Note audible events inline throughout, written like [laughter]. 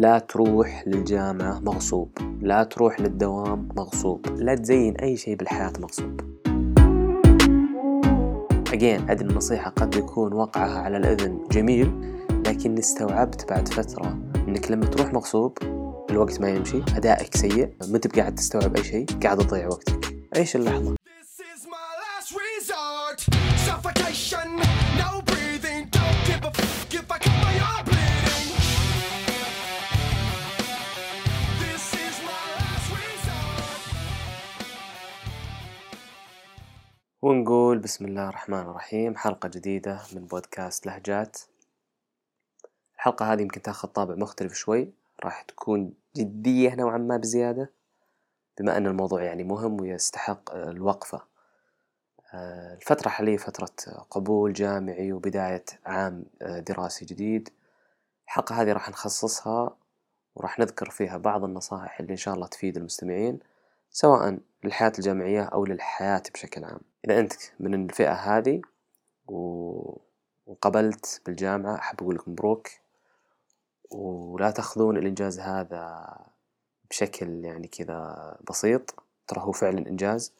لا تروح للجامعة مغصوب لا تروح للدوام مغصوب لا تزين أي شيء بالحياة مغصوب. أجين هذه النصيحة قد يكون وقعها على الأذن جميل لكن استوعبت بعد فترة إنك لما تروح مغصوب الوقت ما يمشي أدائك سيء ما انت قاعد تستوعب أي شيء قاعد تضيع وقتك. عيش اللحظة. ونقول بسم الله الرحمن الرحيم. حلقة جديدة من بودكاست لهجات. الحلقة هذه يمكن تاخذ طابع مختلف شوي. راح تكون جدية نوعا ما بزيادة بما أن الموضوع يعني مهم ويستحق الوقفة. آه، الفترة الحالية فترة قبول جامعي وبداية عام آه، دراسي جديد. الحلقة هذه راح نخصصها وراح نذكر فيها بعض النصائح اللي إن شاء الله تفيد المستمعين سواء للحياة الجامعية أو للحياة بشكل عام. إذا أنت من الفئة هذه وقبلت بالجامعة أحب أقول لك مبروك ولا تأخذون الإنجاز هذا بشكل يعني كذا بسيط. ترى هو فعلا إنجاز.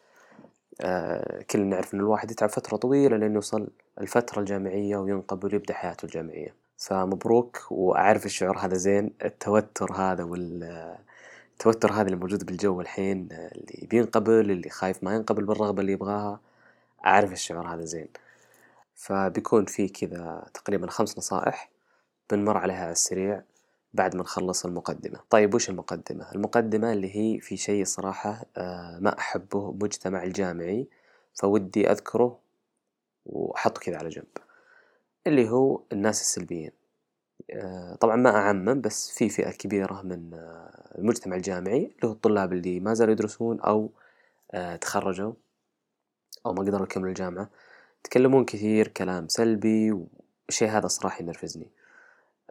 آه كلنا نعرف إن الواحد يتعب فترة طويلة لين يوصل الفترة الجامعية وينقبل ويبدأ حياته الجامعية. فمبروك وأعرف الشعور هذا زين. التوتر هذا وال التوتر هذا اللي موجود بالجو الحين اللي بينقبل اللي خايف ما ينقبل بالرغبة اللي يبغاها. أعرف الشعور هذا زين. فبيكون في كذا تقريبا خمس نصائح بنمر عليها على السريع بعد ما نخلص المقدمة. طيب وش المقدمة؟ المقدمة اللي هي في شيء صراحة آه، ما أحبه مجتمع الجامعي فودي أذكره وأحطه كذا على جنب. اللي هو الناس السلبيين. آه، طبعا ما أعمم بس في فئة كبيرة من آه، المجتمع الجامعي اللي هو الطلاب اللي ما زالوا يدرسون أو تخرجوا. أو ما قدروا يكملوا الجامعة يتكلمون كثير كلام سلبي والشيء هذا صراحة ينرفزني.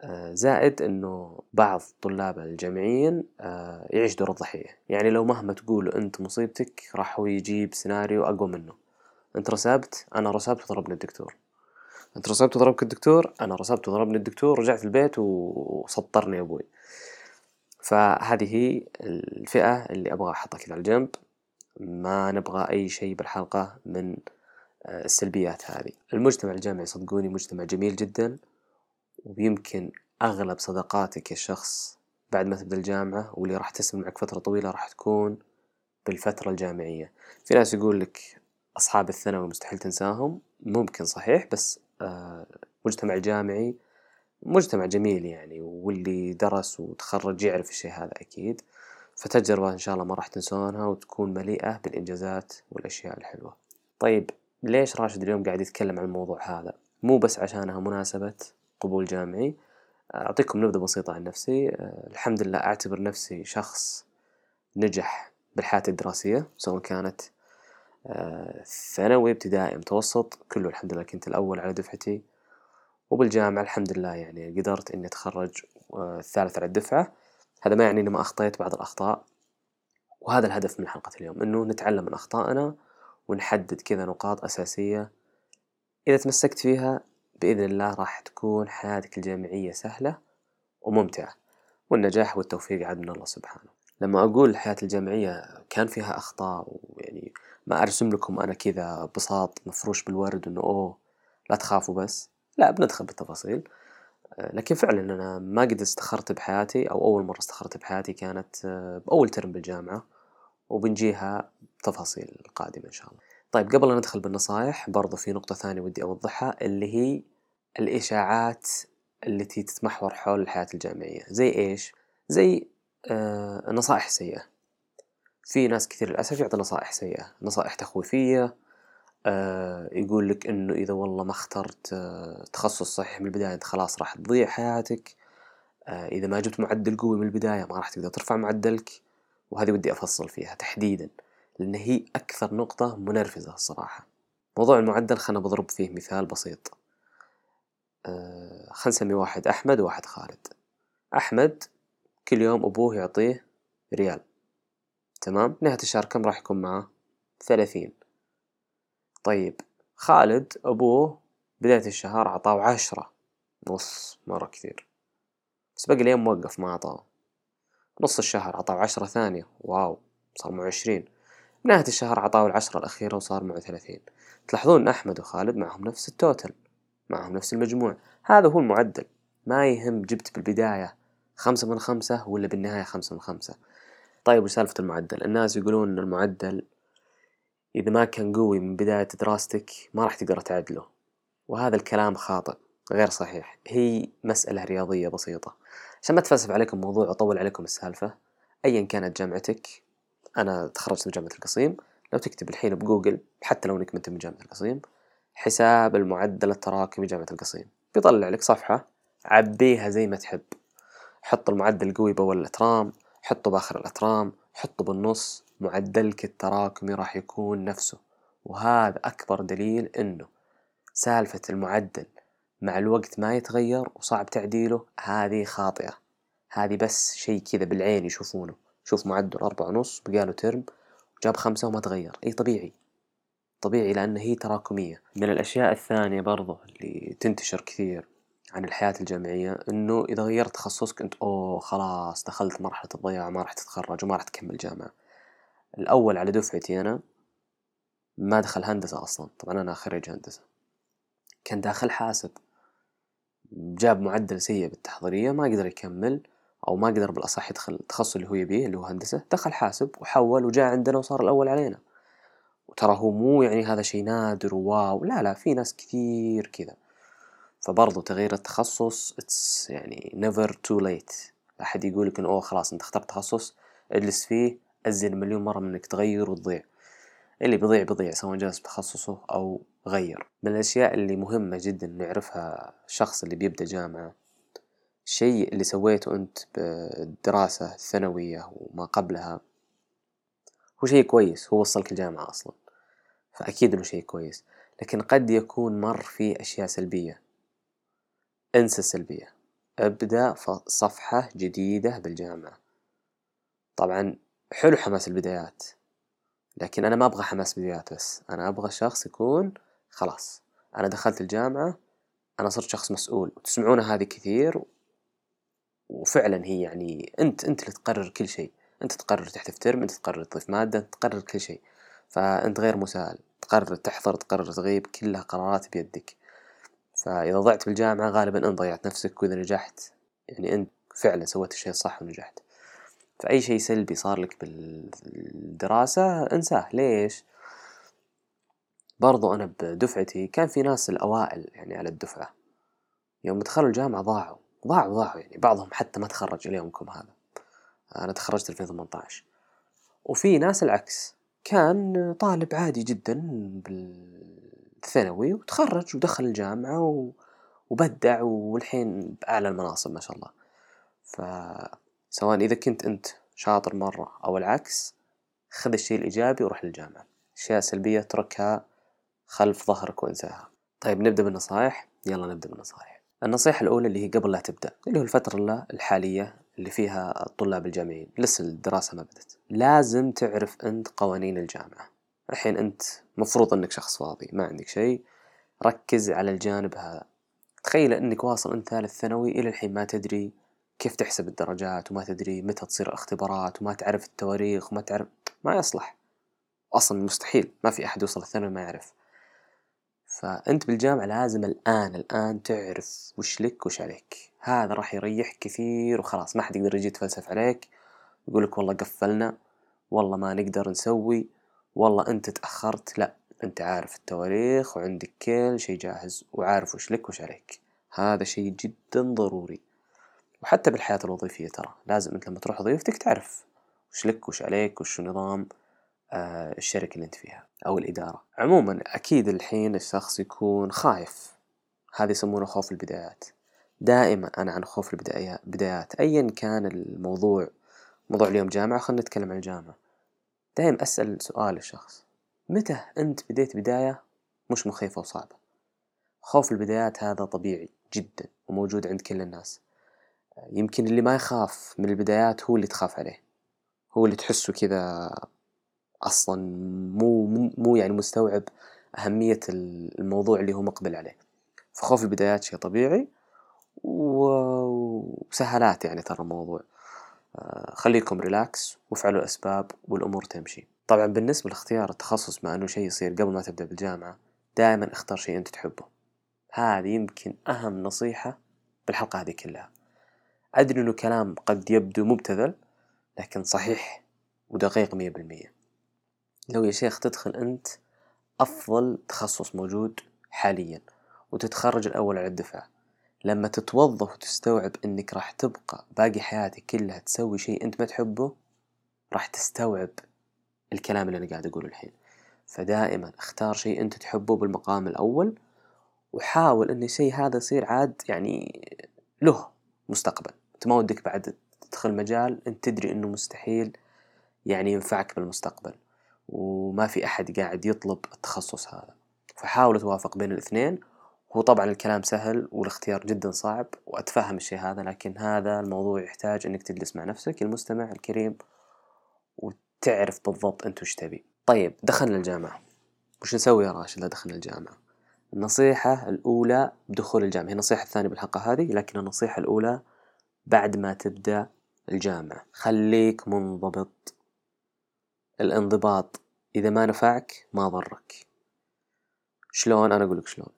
آه، زائد إنه بعض الطلاب الجامعيين آه، يعيش دور الضحية. يعني لو مهما تقول أنت مصيبتك راح هو يجيب سيناريو أقوى منه. أنت رسبت؟ أنا رسبت وضربني الدكتور. أنت رسبت وضربك الدكتور؟ أنا رسبت وضربني الدكتور رجعت البيت وسطرني أبوي. فهذه هي الفئة اللي أبغى أحطها كذا على الجنب. ما نبغى أي شيء بالحلقة من آه، السلبيات هذه. المجتمع الجامعي صدقوني مجتمع جميل جدا ويمكن أغلب صداقاتك يا شخص بعد ما تبدأ الجامعة واللي راح تستمر معك فترة طويلة راح تكون بالفترة الجامعية. في ناس يقول لك أصحاب الثانوي مستحيل تنساهم. ممكن صحيح بس آه، المجتمع الجامعي مجتمع جميل يعني واللي درس وتخرج يعرف الشيء هذا أكيد. فتجربة إن شاء الله ما راح تنسونها وتكون مليئة بالإنجازات والأشياء الحلوة. طيب ليش راشد اليوم قاعد يتكلم عن الموضوع هذا؟ مو بس عشانها مناسبة قبول جامعي. أعطيكم نبذة بسيطة عن نفسي. أه، الحمد لله أعتبر نفسي شخص نجح بالحياة الدراسية سواء كانت أه، ثانوي ابتدائي متوسط. كله الحمد لله كنت الأول على دفعتي. وبالجامعة الحمد لله يعني قدرت إني أتخرج أه، الثالث على الدفعة. هذا ما يعني إني ما أخطيت بعض الأخطاء. وهذا الهدف من حلقة اليوم إنه نتعلم من أخطائنا ونحدد كذا نقاط أساسية إذا تمسكت فيها بإذن الله راح تكون حياتك الجامعية سهلة وممتعة والنجاح والتوفيق عاد من الله سبحانه. لما أقول الحياة الجامعية كان فيها أخطاء ويعني ما أرسم لكم أنا كذا بساط مفروش بالورد إنه أوه لا تخافوا بس لا بندخل بالتفاصيل. لكن فعلا أنا ما قد استخرت بحياتي أو أول مرة استخرت بحياتي كانت آه، بأول ترم بالجامعة وبنجيها بتفاصيل القادمة إن شاء الله. طيب قبل لا ندخل بالنصائح برضو في نقطة ثانية ودي أوضحها اللي هي الإشاعات التي تتمحور حول الحياة الجامعية. زي إيش؟ زي آه نصائح سيئة. في ناس كثير للأسف يعطي نصائح سيئة نصائح تخويفية آه يقول لك إنه إذا والله ما اخترت آه تخصص صحيح من البداية أنت خلاص راح تضيع حياتك. آه إذا ما جبت معدل قوي من البداية ما راح تقدر ترفع معدلك. وهذه ودي أفصل فيها تحديدا لأن هي أكثر نقطة منرفزة الصراحة. موضوع المعدل خلنا بضرب فيه مثال بسيط. خلنا نسمي واحد أحمد وواحد خالد. أحمد كل يوم أبوه يعطيه ريال. تمام؟ نهاية الشهر كم راح يكون معاه ثلاثين. طيب خالد أبوه بداية الشهر عطاه عشرة نص مرة كثير بس باقي اليوم موقف ما عطاه نص الشهر عطاه عشرة ثانية واو صار معه عشرين. نهاية الشهر عطاه العشرة الأخيرة وصار معه ثلاثين. تلاحظون أن أحمد وخالد معهم نفس التوتل معهم نفس المجموع. هذا هو المعدل ما يهم جبت بالبداية خمسة من خمسة ولا بالنهاية خمسة من خمسة. طيب وش سالفة المعدل؟ الناس يقولون أن المعدل إذا ما كان قوي من بداية دراستك ما راح تقدر تعدله. وهذا الكلام خاطئ غير صحيح. هي مسألة رياضية بسيطة. عشان ما تفلسف عليكم الموضوع وأطول عليكم السالفة أيا كانت جامعتك أنا تخرجت من جامعة القصيم. لو تكتب الحين بجوجل حتى لو إنك من جامعة القصيم حساب المعدل التراكمي جامعة القصيم. بيطلع لك صفحة عبيها زي ما تحب. حط المعدل القوي بأول الأترام حطه بآخر الأترام حطه بالنص. معدلك التراكمي راح يكون نفسه وهذا أكبر دليل إنه سالفة المعدل مع الوقت ما يتغير وصعب تعديله هذه خاطئة. هذه بس شيء كذا بالعين يشوفونه. شوف معدل أربعة ونص بقاله ترم جاب خمسة وما تغير. أي طبيعي. طبيعي لأن هي تراكمية. من الأشياء الثانية برضو اللي تنتشر كثير عن الحياة الجامعية إنه إذا غيرت تخصصك أنت أوه خلاص دخلت مرحلة الضياع ما راح تتخرج وما راح تكمل جامعة. الأول على دفعتي أنا ما دخل هندسة أصلا. طبعا أنا خريج هندسة. كان داخل حاسب. جاب معدل سيء بالتحضيرية ما قدر يكمل أو ما قدر بالأصح يدخل التخصص اللي هو يبيه اللي هو هندسة. دخل حاسب وحول وجاء عندنا وصار الأول علينا. وترى هو مو يعني هذا شيء نادر وواو. لا لا في ناس كثير كذا. فبرضو تغيير التخصص اتس يعني never too late. أحد يقول لك إنه أوه خلاص أنت اخترت تخصص اجلس فيه. أزين مليون مرة من إنك تغير وتضيع. اللي بيضيع بيضيع سواء جلس بتخصصه أو غير. من الأشياء اللي مهمة جدا نعرفها الشخص اللي بيبدأ جامعة. الشيء اللي سويته أنت بالدراسة الثانوية وما قبلها هو شيء كويس هو وصلك الجامعة أصلا. فأكيد إنه شيء كويس. لكن قد يكون مر فيه أشياء سلبية. انسى السلبية. ابدأ صفحة جديدة بالجامعة. طبعا حلو حماس البدايات. لكن أنا ما أبغى حماس بدايات بس. أنا أبغى شخص يكون خلاص أنا دخلت الجامعة أنا صرت شخص مسؤول. وتسمعون هذه كثير وفعلا هي يعني أنت أنت اللي تقرر كل شيء. أنت تقرر تحذف ترم أنت تقرر تضيف مادة أنت تقرر كل شيء. فأنت غير مسائل تقرر تحضر تقرر تغيب كلها قرارات بيدك. فإذا ضعت بالجامعة غالبا أنت ضيعت نفسك وإذا نجحت يعني أنت فعلا سويت الشيء الصح ونجحت. فأي شيء سلبي صار لك بالدراسة انساه. ليش؟ برضو أنا بدفعتي كان في ناس الأوائل يعني على الدفعة يوم دخلوا الجامعة ضاعوا ضاعوا ضاعوا يعني بعضهم حتى ما تخرج إلى يومكم هذا. أنا تخرجت 2018 وفي ناس العكس كان طالب عادي جدا بالثانوي وتخرج ودخل الجامعة و... وبدع والحين بأعلى المناصب ما شاء الله. فسواء إذا كنت أنت شاطر مرة أو العكس خذ الشيء الإيجابي وروح للجامعة. الأشياء السلبية اتركها خلف ظهرك وانساها. طيب نبدأ بالنصائح يلا نبدأ بالنصائح النصيحة الأولى اللي هي قبل لا تبدأ اللي هو الفترة الحالية اللي فيها الطلاب الجامعيين. لسه الدراسة ما بدت لازم تعرف أنت قوانين الجامعة. الحين أنت مفروض أنك شخص فاضي ما عندك شيء. ركز على الجانب هذا. تخيل أنك واصل أنت ثالث ثانوي إلى الحين ما تدري كيف تحسب الدرجات وما تدري متى تصير الاختبارات وما تعرف التواريخ وما تعرف ما يصلح. أصلا مستحيل ما في أحد يوصل الثانوي ما يعرف. فأنت بالجامعة لازم الآن الآن تعرف وش لك وش عليك. هذا راح يريحك كثير وخلاص ما حد يقدر يجي يتفلسف عليك يقولك والله قفلنا والله ما نقدر نسوي والله أنت تأخرت. لا أنت عارف التواريخ وعندك كل شيء جاهز وعارف وش لك وش عليك. هذا شيء جدا ضروري. وحتى بالحياة الوظيفية ترى لازم أنت لما تروح وظيفتك تعرف وش لك وش عليك وش نظام آه، الشركة اللي أنت فيها أو الإدارة. عموما أكيد الحين الشخص يكون خايف. هذا يسمونه خوف البدايات. دائما أنا عن خوف البدايات. أيا كان الموضوع موضوع اليوم جامعة خلينا نتكلم عن الجامعة دائما أسأل سؤال الشخص. متى أنت بديت بداية مش مخيفة وصعبة؟ خوف البدايات هذا طبيعي جدا وموجود عند كل الناس. يمكن اللي ما يخاف من البدايات هو اللي تخاف عليه. هو اللي تحسه كذا أصلا مو مو يعني مستوعب أهمية الموضوع اللي هو مقبل عليه. فخوف البدايات شيء طبيعي وسهلات يعني ترى الموضوع. آه، خليكم ريلاكس وافعلوا الأسباب والأمور تمشي. طبعا بالنسبة لاختيار التخصص مع أنه شيء يصير قبل ما تبدأ بالجامعة دائما اختار شيء أنت تحبه. هذه يمكن أهم نصيحة بالحلقة هذه كلها. أدري أنه كلام قد يبدو مبتذل لكن صحيح ودقيق مية بالمية. لو يا شيخ تدخل أنت أفضل تخصص موجود حاليا وتتخرج الأول على الدفعة. لما تتوظف وتستوعب أنك راح تبقى باقي حياتك كلها تسوي شيء أنت ما تحبه راح تستوعب الكلام اللي أنا قاعد أقوله الحين. فدائما اختار شيء أنت تحبه بالمقام الأول وحاول أن الشيء هذا يصير عاد يعني له مستقبل. أنت ما ودك بعد تدخل مجال أنت تدري أنه مستحيل يعني ينفعك بالمستقبل. وما في أحد قاعد يطلب التخصص هذا. فحاول توافق بين الاثنين. هو طبعا الكلام سهل والاختيار جدا صعب وأتفهم الشيء هذا لكن هذا الموضوع يحتاج أنك تجلس مع نفسك المستمع الكريم وتعرف بالضبط أنت وش تبي. طيب دخلنا الجامعة. وش نسوي يا راشد؟ دخلنا الجامعة. النصيحة الأولى بدخول الجامعة. هي النصيحة الثانية بالحلقة هذه لكن النصيحة الأولى بعد ما تبدأ الجامعة. خليك منضبط. الانضباط إذا ما نفعك ما ضرك. شلون؟ أنا أقولك شلون.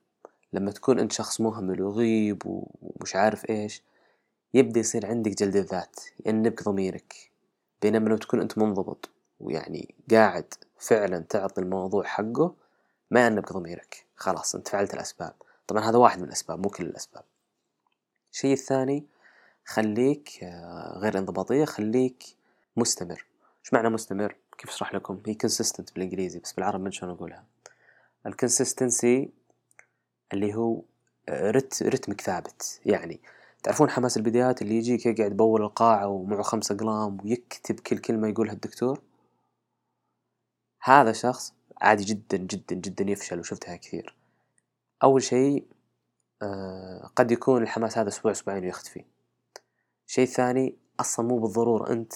لما تكون أنت شخص مهمل وغيب ومش عارف إيش يبدأ يصير عندك جلد الذات يأنبك ضميرك. بينما لو تكون أنت منضبط ويعني قاعد فعلا تعطي الموضوع حقه ما يأنبك ضميرك. خلاص أنت فعلت الأسباب. طبعا هذا واحد من الأسباب مو كل الأسباب. الشيء الثاني خليك آه، غير انضباطية خليك مستمر. إيش معنى مستمر؟ كيف أشرح لكم؟ هي consistent بالإنجليزي بس بالعربي من شلون اقولها الكونسستنسي اللي هو آه، رت رتمك ثابت. يعني تعرفون حماس البدايات اللي يجيك يقعد بول القاعة ومعه خمسة أقلام ويكتب كل كلمة يقولها الدكتور؟ هذا شخص عادي جدا جدا جدا يفشل وشفتها كثير. أول شيء آه، قد يكون الحماس هذا أسبوع أسبوعين ويختفي. شيء ثاني أصلا مو بالضرورة أنت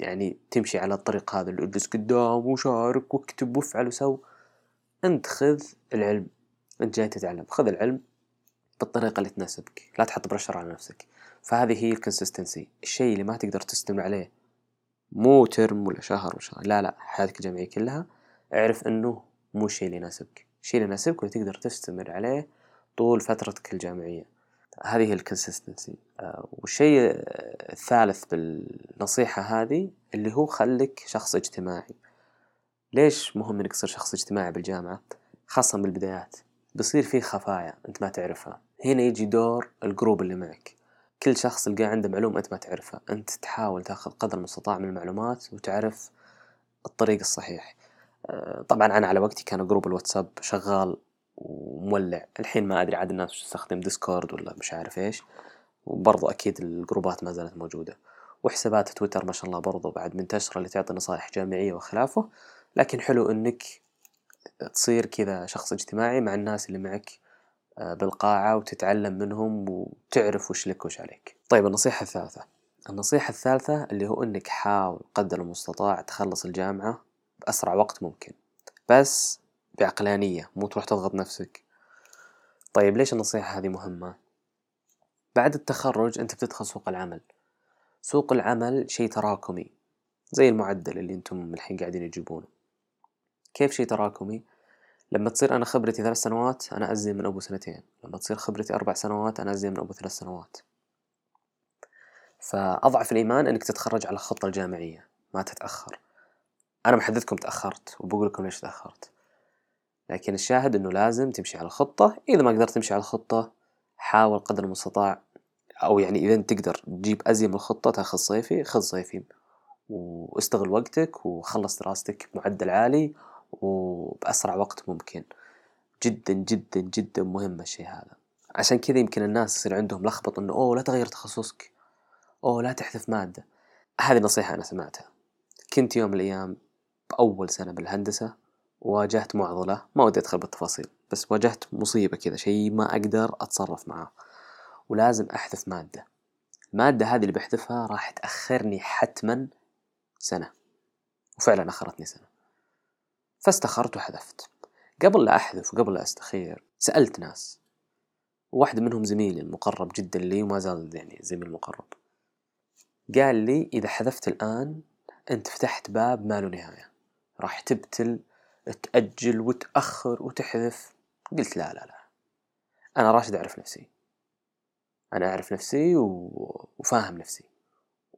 يعني تمشي على الطريق هذا اللي اجلس قدام وشارك واكتب وافعل وسو. أنت خذ العلم. أنت جاي تتعلم. خذ العلم بالطريقة اللي تناسبك. لا تحط برشر على نفسك. فهذه هي الكونسستنسي الشيء اللي ما تقدر تستمر عليه مو ترم ولا شهر ولا شهر. لا لا حياتك الجامعية كلها. اعرف إنه مو الشيء اللي يناسبك. الشيء اللي يناسبك واللي تقدر تستمر عليه طول فترتك الجامعية. هذه ال consistency والشيء آه، الثالث بالنصيحة هذه اللي هو خليك شخص اجتماعي. ليش مهم إنك تصير شخص اجتماعي بالجامعة؟ خاصة بالبدايات. بصير في خفايا أنت ما تعرفها. هنا يجي دور ال group اللي معك. كل شخص تلقاه عنده معلومة أنت ما تعرفها. أنت تحاول تاخذ قدر المستطاع من المعلومات وتعرف الطريق الصحيح. آه، طبعا أنا على وقتي كان group الواتساب شغال ومولع. الحين ما أدري عاد الناس تستخدم ديسكورد ولا مش عارف إيش. وبرضو أكيد الجروبات ما زالت موجودة. وحسابات تويتر ما شاء الله برضو بعد منتشرة اللي تعطي نصائح جامعية وخلافه. لكن حلو إنك تصير كذا شخص اجتماعي مع الناس اللي معك آه، بالقاعة وتتعلم منهم وتعرف وش لك وش عليك. طيب النصيحة الثالثة. النصيحة الثالثة اللي هو إنك حاول قدر المستطاع تخلص الجامعة بأسرع وقت ممكن. بس بعقلانية مو تروح تضغط نفسك. طيب ليش النصيحة هذه مهمة؟ بعد التخرج أنت بتدخل سوق العمل. سوق العمل شيء تراكمي زي المعدل اللي أنتم الحين قاعدين تجيبونه. كيف شيء تراكمي؟ لما تصير أنا خبرتي ثلاث سنوات أنا أزين من أبو سنتين. لما تصير خبرتي أربع سنوات أنا أزين من أبو ثلاث سنوات. فأضعف الإيمان أنك تتخرج على الخطة الجامعية ما تتأخر. أنا محدثكم تأخرت وبقول لكم ليش تأخرت. لكن الشاهد أنه لازم تمشي على الخطة. إذا ما قدرت تمشي على الخطة حاول قدر المستطاع أو يعني أنت تقدر تجيب أزين من الخطة تأخذ صيفي خذ صيفي واستغل وقتك وخلص دراستك بمعدل عالي وبأسرع وقت ممكن. جدا جدا جدا مهم الشيء هذا. عشان كذا يمكن الناس يصير عندهم لخبط إنه أوه لا تغير تخصصك. أوه لا تحذف مادة. هذه نصيحة أنا سمعتها. كنت يوم من الأيام بأول سنة بالهندسة واجهت معضلة ما ودي أدخل بالتفاصيل بس واجهت مصيبة كذا شيء ما أقدر أتصرف معاه ولازم أحذف مادة. المادة هذه اللي بحذفها راح تأخرني حتما سنة. وفعلا أخرتني سنة. فاستخرت وحذفت. قبل لا أحذف وقبل لا أستخير سألت ناس. واحدة منهم زميلي المقرب جدا لي وما زال يعني زميل مقرب. قال لي إذا حذفت الآن أنت فتحت باب ما له نهاية. راح تبتل تأجل وتأخر وتحذف؟ قلت لا لا لا. أنا راشد أعرف نفسي. أنا أعرف نفسي و... وفاهم نفسي.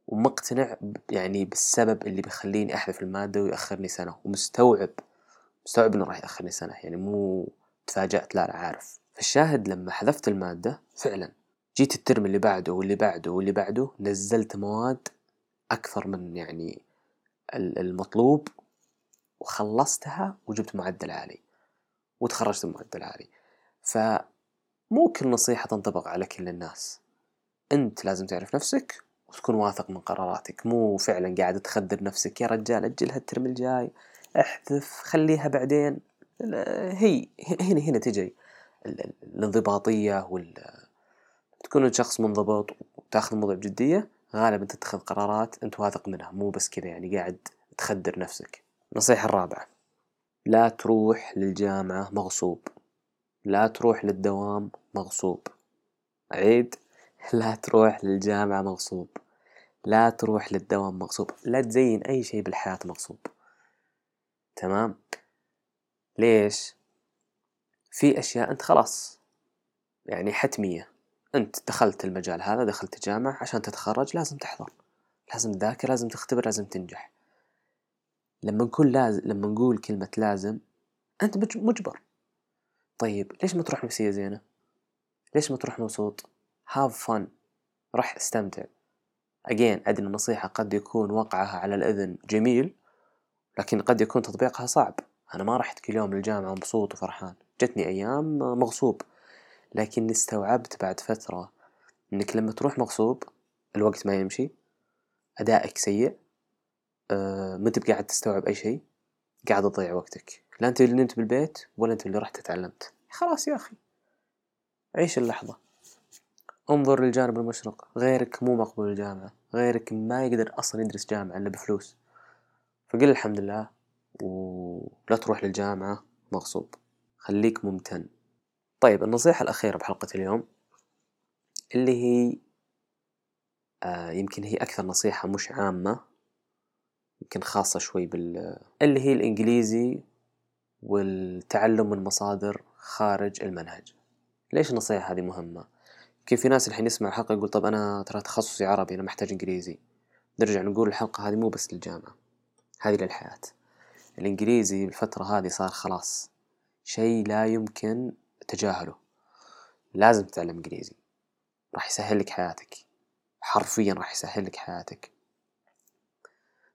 ومقتنع يعني بالسبب اللي بيخليني أحذف المادة ويأخرني سنة. ومستوعب مستوعب إنه راح يأخرني سنة. يعني مو تفاجأت لا لا عارف. فالشاهد لما حذفت المادة فعلا جيت الترم اللي بعده واللي بعده واللي بعده نزلت مواد أكثر من يعني ال- المطلوب وخلصتها وجبت معدل عالي وتخرجت بمعدل عالي. فمو كل نصيحة تنطبق على كل الناس. أنت لازم تعرف نفسك وتكون واثق من قراراتك. مو فعلا قاعد تخدر نفسك يا رجال أجلها الترم الجاي احذف خليها بعدين. هي هنا هنا تجي ال- ال- الانضباطية وال تكون شخص منضبط وتاخذ الموضوع بجدية غالبا تتخذ قرارات أنت واثق منها. مو بس كذا يعني قاعد تخدر نفسك. النصيحة الرابعة. لا تروح للجامعة مغصوب. لا تروح للدوام مغصوب. عيد؟ [laughs] لا تروح للجامعة مغصوب. لا تروح للدوام مغصوب. لا تزين أي شيء بالحياة مغصوب. تمام؟ ليش؟ في أشياء أنت خلاص يعني حتمية. أنت دخلت المجال هذا دخلت جامعة عشان تتخرج لازم تحضر. لازم تذاكر لازم تختبر لازم تنجح. لما نكون لازم لما نقول كلمة لازم أنت مج- مجبر. طيب ليش ما تروح نفسية زينة؟ ليش ما تروح مبسوط؟ هاف فن روح استمتع. أجين أدري النصيحة قد يكون وقعها على الأذن جميل لكن قد يكون تطبيقها صعب. أنا ما رحت كل يوم للجامعة مبسوط وفرحان. جتني أيام مغصوب. لكن استوعبت بعد فترة إنك لما تروح مغصوب الوقت ما يمشي. أدائك سيء. ما انت قاعد تستوعب أي شيء قاعد تضيع وقتك. لا أنت اللي نمت بالبيت ولا أنت اللي رحت تعلمت. خلاص يا أخي. عيش اللحظة. انظر للجانب المشرق. غيرك مو مقبول الجامعة. غيرك ما يقدر أصلا يدرس جامعة إلا بفلوس. فقل الحمد لله ولا تروح للجامعة. مغصوب. خليك ممتن. طيب النصيحة الأخيرة بحلقة اليوم اللي هي آه يمكن هي أكثر نصيحة مش عامة. يمكن خاصة شوي بال اللي هي الإنجليزي والتعلم من مصادر خارج المنهج. ليش النصيحة هذه مهمة؟ يمكن في ناس الحين يسمع الحلقة يقول طب أنا ترى تخصصي عربي أنا محتاج إنجليزي. نرجع نقول الحلقة هذه مو بس للجامعة هذه للحياة. الإنجليزي بالفترة هذه صار خلاص شيء لا يمكن تجاهله. لازم تتعلم إنجليزي. راح يسهل لك حياتك. حرفيا راح يسهل لك حياتك.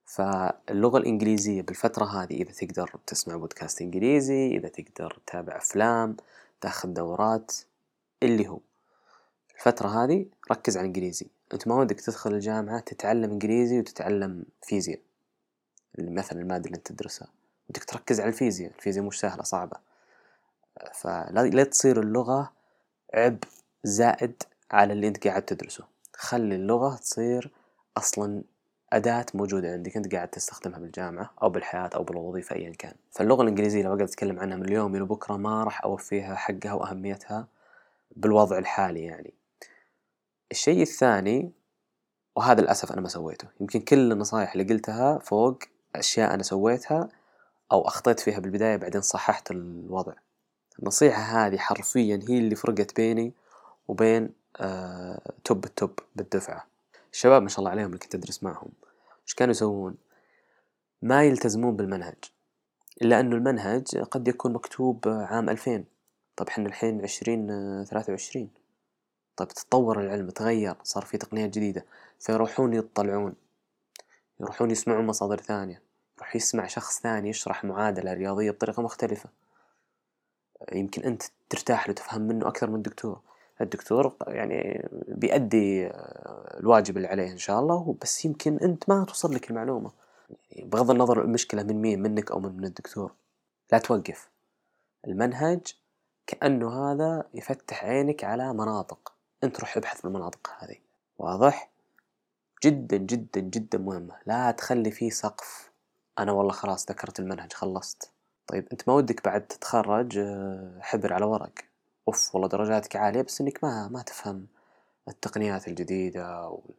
فاللغة الإنجليزية بالفترة هذه إذا تقدر تسمع بودكاست إنجليزي إذا تقدر تتابع أفلام تاخذ دورات اللي هو. الفترة هذه ركز على الإنجليزي. أنت ما ودك تدخل الجامعة تتعلم إنجليزي وتتعلم فيزياء مثلا المادة اللي أنت تدرسها. ودك تركز على الفيزياء الفيزياء مش سهلة صعبة. فلا لا تصير اللغة عبء زائد على اللي أنت قاعد تدرسه. خلي اللغة تصير أصلا أداة موجودة عندك أنت قاعد تستخدمها بالجامعة أو بالحياة أو بالوظيفة أيا كان. فاللغة الإنجليزية لو أقعد أتكلم عنها من اليوم إلى بكرة ما راح أوفيها حقها وأهميتها بالوضع الحالي يعني. الشيء الثاني وهذا للأسف أنا ما سويته يمكن كل النصائح اللي قلتها فوق أشياء أنا سويتها أو أخطيت فيها بالبداية بعدين صححت الوضع. النصيحة هذه حرفيا هي اللي فرقت بيني وبين آه توب التوب بالدفعة. الشباب ما شاء الله عليهم اللي كنت أدرس معهم. وش كانوا يسوون؟ ما يلتزمون بالمنهج إلا أنه المنهج قد يكون مكتوب عام 2000 طب إحنا الحين عشرين ثلاثة وعشرين. طيب تطور العلم تغير صار في تقنيات جديدة فيروحون يطلعون. يروحون يسمعون مصادر ثانية. يروح يسمع شخص ثاني يشرح معادلة رياضية بطريقة مختلفة. يمكن أنت ترتاح له تفهم منه أكثر من الدكتور. الدكتور يعني بيأدي الواجب اللي عليه إن شاء الله بس يمكن أنت ما توصل لك المعلومة. يعني بغض النظر المشكلة من مين؟ منك أو من من الدكتور. لا توقف. المنهج كأنه هذا يفتح عينك على مناطق. أنت روح ابحث في المناطق هذه. واضح؟ جدا جدا جدا مهمة. لا تخلي فيه سقف. أنا والله خلاص ذكرت المنهج خلصت. طيب أنت ما ودك بعد تتخرج آه، حبر على ورق. أوف والله درجاتك عالية بس إنك ما ما تفهم التقنيات الجديدة وال-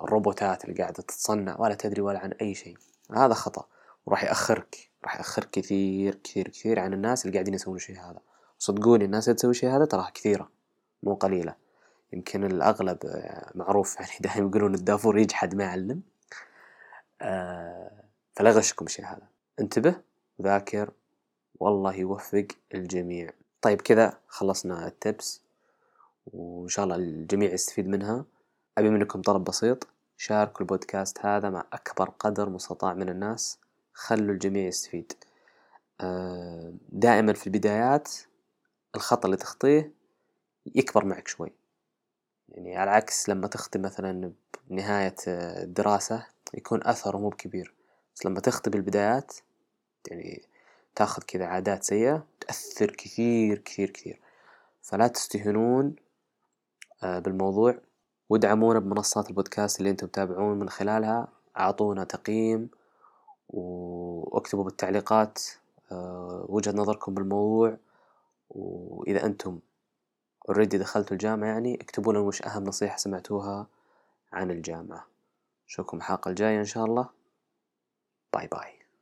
والروبوتات اللي قاعدة تتصنع ولا تدري ولا عن أي شيء. هذا خطأ وراح يأخرك راح يأخرك كثير كثير كثير عن الناس اللي قاعدين يسوون الشيء هذا. صدقوني الناس اللي تسوي الشيء هذا تراها كثيرة مو قليلة. يمكن الأغلب آه، معروف يعني [laughs] دائما يقولون الدافور يجحد ما يعلم. آه، فلا يغشكم الشيء هذا. انتبه وذاكر والله يوفق الجميع. طيب كذا خلصنا التبس وإن شاء الله الجميع يستفيد منها. أبي منكم طلب بسيط شاركوا البودكاست هذا مع أكبر قدر مستطاع من الناس خلوا الجميع يستفيد. آه، دائما في البدايات الخطأ اللي تخطيه يكبر معك شوي. يعني على العكس لما تختم مثلا بنهاية الدراسة يكون أثره مو بكبير بس لما تخطي بالبدايات يعني تاخذ كذا عادات سيئة تأثر كثير كثير كثير. فلا تستهينون آه، بالموضوع. وادعمونا بمنصات البودكاست اللي أنتم تتابعون من خلالها. أعطونا تقييم واكتبوا بالتعليقات آه، وجهة نظركم بالموضوع. وإذا أنتم already دخلتوا الجامعة يعني اكتبوا لنا وش أهم نصيحة سمعتوها عن الجامعة. اشوفكم الحلقة الجاية إن شاء الله. bye bye.